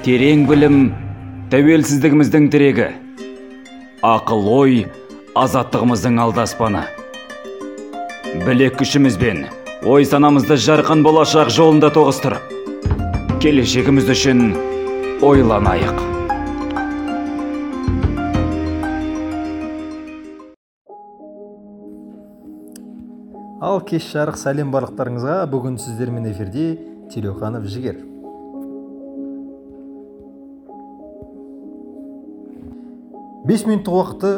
терең білім тәуелсіздігіміздің тірегі. Ақыл ой азаттығымыздың алдаспаны. Білек күшімізбен ой санамызды жарқын болашақ жолында тоғыстырып келешегіміз үшін ойланайық. Ал кеш жарық сәлем барлықтарыңызға. Бүгін сіздермен эфирде телеуханов жігер. Бес минуттық уақытты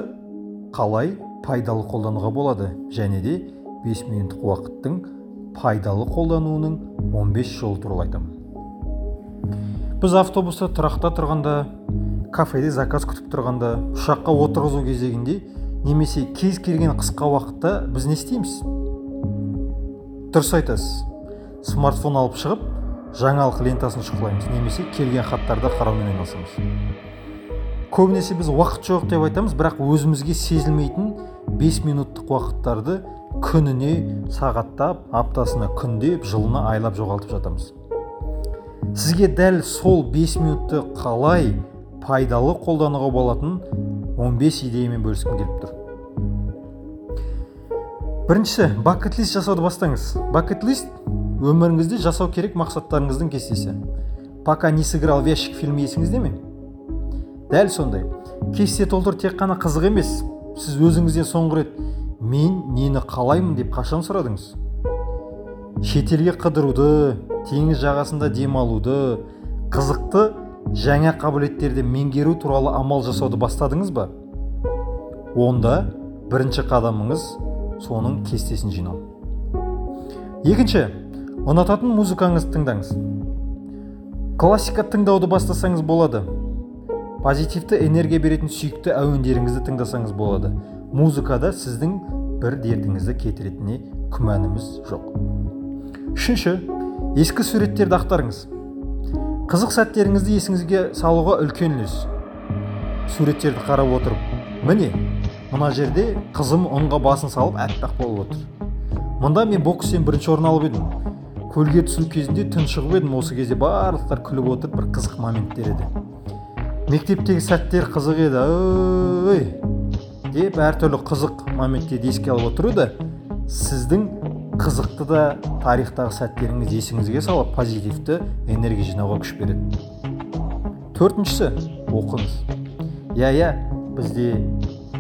қалай пайдалы қолдануға болады? Және де 5 минуттық уақыттың пайдалы қолдануының 15 жолы туралы айтамын. Біз автобуста тұрақта тұрғанда кафеде заказ күтіп тұрғанда ұшаққа отырғызу кезегінде немесе кез келген қысқа уақытта біз не істейміз? Дұрыс айтасыз. Смартфон алып шығып жаңалық лентасын шұқылаймыз немесе келген хаттарды қараумен айналысамыз. Көбінесе біз уақыт жоқ деп айтамыз бірақ өзімізге сезілмейтін 5 минуттық уақыттарды күніне сағаттап аптасына күндеп жылына айлап жоғалтып жатамыз. Сізге дәл сол 5 минутты қалай пайдалы қолдануға болатын 15 идеямен бөліскім келіп тұр. Біріншісі бакет лист жасауды бастаңыз. Бакет лист өміріңізде жасау керек мақсаттарыңыздың кестесі. Пока не сыграл в ящик фильмі есіңізде ме? Дәл сондай. Кесте толтыр тек қана қызық емес. Сіз өзіңізден соңғы рет мен нені қалаймын? деп қашан сұрадыңыз? Шетелге қыдыруды теңіз жағасында демалуды қызықты жаңа қабілеттерді меңгеру туралы амал жасауды бастадыңыз ба? Онда бірінші қадамыңыз соның кестесін жинау. Екінші ұнататын музыкаңызды тыңдаңыз. Классика тыңдауды бастасаңыз болады. Позитивті энергия беретін сүйікті әуендеріңізді тыңдасаңыз болады. Музыкада сіздің бір дертіңізді кетіретініне күмәніміз жоқ. Үшінші ескі суреттерді ақтарыңыз. Қызық сәттеріңізді есіңізге салуға үлкен үлес. Суреттерді қарап отырып міне мына жерде қызым ұнға басын салып әппақ болып отыр. Мұнда мен бокстен бірінші орын алып едім. Көлге түсу кезінде тұншығып едім. Осы кезде барлықтар күліп отырып бір қызық моменттер еді мектептегі сәттер қызық еді ой. Деп әртүрлі қызық моменттерді еске алып отыру да сіздің қызықты да тарихтағы сәттеріңіз есіңізге салып позитивті энергия жинауға күш береді. Төртіншісі оқыңыз. Иә иә бізде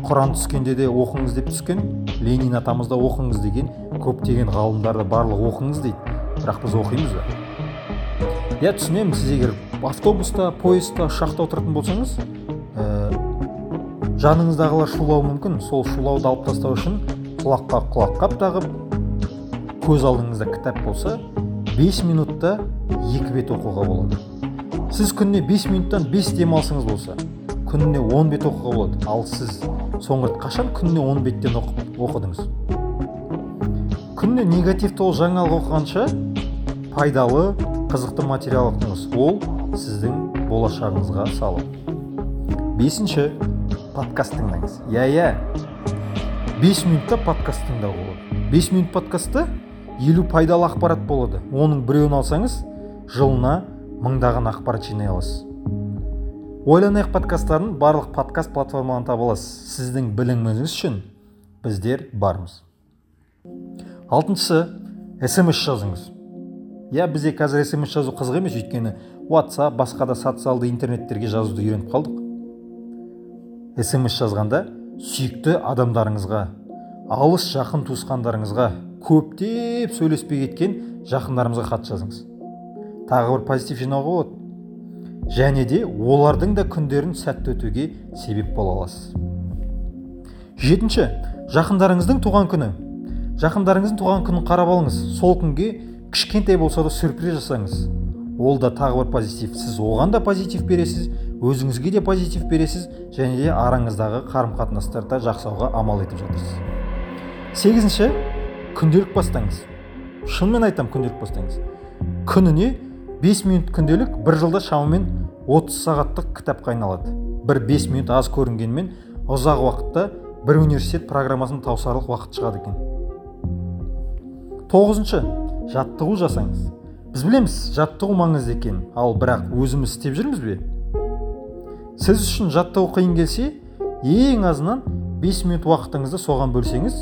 құран түскенде де оқыңыз деп түскен ленин атамыз да оқыңыз деген көптеген ғалымдар да барлығы оқыңыз дейді. Бірақ біз оқимыз ба? Иә түсінемін сіз егер автобуста поездта ұшақта отыратын болсаңыз ә, жаныңыздағылар шулауы мүмкін. Сол шулауды алып тастау үшін құлаққа құлаққап тағып көз алдыңызда кітап болса 5 минутта екі бет оқуға болады. Сіз күніне 5 минуттан 5 демалсаңыз болса күніне 10 бет оқуға болады. Ал сіз соңғы қашан күніне он беттен оқып оқыдыңыз? Күніне негативті ол жаңалық оқығанша пайдалы қызықты материал оқыңыз ол сіздің болашағыңызға салым бесінші подкаст тыңдаңыз. Иә иә. Бес минутта подкаст тыңдауға болады. Бес минут подкастта елу пайдалы ақпарат болады. Оның біреуін алсаңыз жылына мыңдаған ақпарат жинай аласыз. Ойланайық подкасттарын барлық подкаст платформаларынан таба аласыз. Сіздің біліміңіз үшін біздер бармыз. Алтыншысы смс жазыңыз. Иә бізде қазір смс жазу қызық емес өйткені whatsapp басқа да социалды интернеттерге жазуды үйреніп қалдық. смс жазғанда сүйікті адамдарыңызға алыс жақын туысқандарыңызға көптеп сөйлеспей кеткен жақындарымызға хат жазыңыз. Тағы бір позитив жинауға болады. Және де олардың да күндерін сәтті өтуге себеп бола аласыз. Жетінші жақындарыңыздың туған күні. Жақындарыңыздың туған күнін қарап алыңыз. Сол күнге кішкентай болса да сюрприз жасаңыз. Ол да тағы бір позитив. Сіз оған да позитив бересіз өзіңізге де позитив бересіз және де араңыздағы қарым қатынастарды жақсауға амал етіп жатырсыз. Сегізінші күнделік бастаңыз. Шынымен айтамын күнделік бастаңыз. Күніне 5 минут күнделік бір жылда шамамен 30 сағаттық кітапқа айналады. Бір 5 минут аз көрінгенмен ұзақ уақытта бір университет программасын таусарлық уақыт шығады екен. Тоғызыншы жаттығу жасаңыз. Біз білеміз жаттығу маңызды екенін ал бірақ өзіміз істеп жүрміз бе? Сіз үшін жаттығу қиын келсе ең азынан 5 минут уақытыңызды соған бөлсеңіз.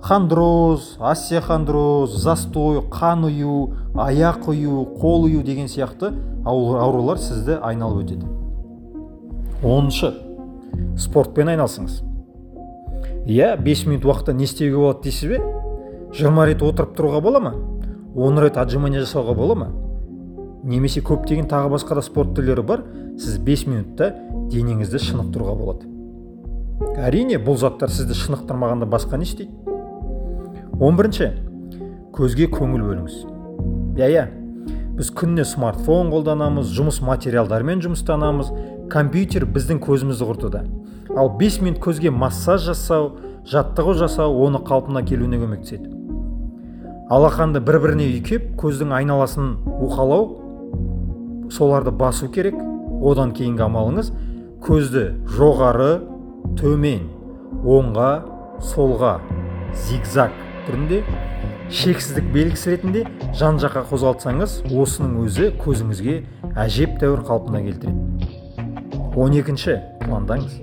Хондроз остеохондроз застой қан ұю аяқ ұю қол ұю деген сияқты аурулар сізді айналып өтеді. Оныншы. Спортпен айналсыңыз. Иә 5 минут уақытта не істеуге болады дейсіз бе? Жиырма рет отырып тұруға бола ма? Он рет отжимание жасауға бола ма? Немесе көптеген тағы басқа да спорт түрлері бар сіз 5 минутта денеңізді шынықтыруға болады. Әрине бұл заттар сізді шынықтырмағанда басқа не істейді? Он бірінші көзге көңіл бөліңіз. Иә иә. Біз күніне смартфон қолданамыз жұмыс материалдарымен жұмыстанамыз компьютер біздің көзімізді құртуда. Ал 5 минут көзге массаж жасау жаттығу жасау оны қалпына келуіне көмектеседі. Алақанды бір біріне үйкеп көздің айналасын уқалау соларды басу керек. Одан кейінгі амалыңыз көзді жоғары төмен оңға солға зигзаг түрінде шексіздік белгісі ретінде жан жаққа қозғалтсаңыз осының өзі көзіңізге әжептәуір қалпына келтіреді. Он екінші. Пландаңыз.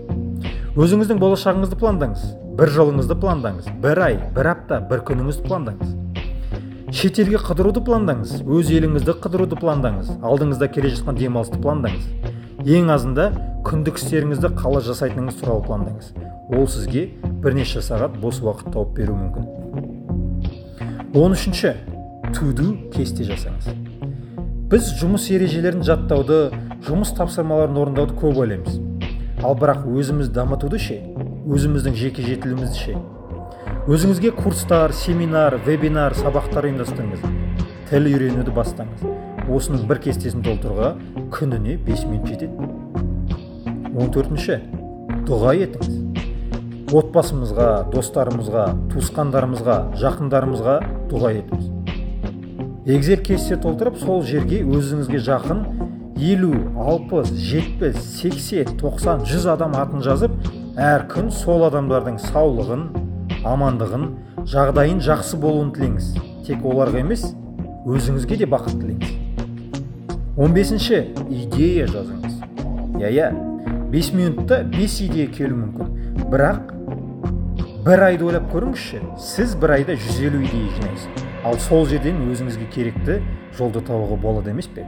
Өзіңіздің болашағыңызды пландаңыз. Бір жылыңызды пландаңыз. Бір ай бір апта бір күніңізді пландаңыз. Шетелге қыдыруды пландаңыз өз еліңізді қыдыруды пландаңыз алдыңызда келе жатқан демалысты пландаңыз. Ең азында күндік істеріңізді қалай жасайтыныңыз туралы пландаңыз. Ол сізге бірнеше сағат бос уақыт тауып беруі мүмкін. Он үшінші туду кесте жасаңыз. Біз жұмыс ережелерін жаттауды жұмыс тапсырмаларын орындауды көп ойлаймыз. Ал бірақ өзіміз дамытуды ше өзіміздің жеке жетілуімізді ше? Өзіңізге курстар семинар вебинар сабақтар ұйымдастырыңыз. Тіл үйренуді бастаңыз. Осының бір кестесін толтыруға күніне 5 минут жетеді. Он төртінші. Дұға етіңіз. Отбасымызға достарымызға туысқандарымызға жақындарымызға дұға етіңіз. Егзел кесте толтырып сол жерге өзіңізге жақын елу алпыс жетпіс сексен тоқсан жүз адам атын жазып әр күн сол адамдардың саулығын амандығын жағдайын жақсы болуын тілеңіз. Тек оларға емес өзіңізге де бақыт тілеңіз. 15 идея жазыңыз. Иә иә. 5 минутта 5 идея келуі мүмкін. Бірақ бір айды ойлап көріңізші сіз бір айда 150 идея жинайсыз. Ал сол жерден өзіңізге керекті жолды табуға болады емес пе?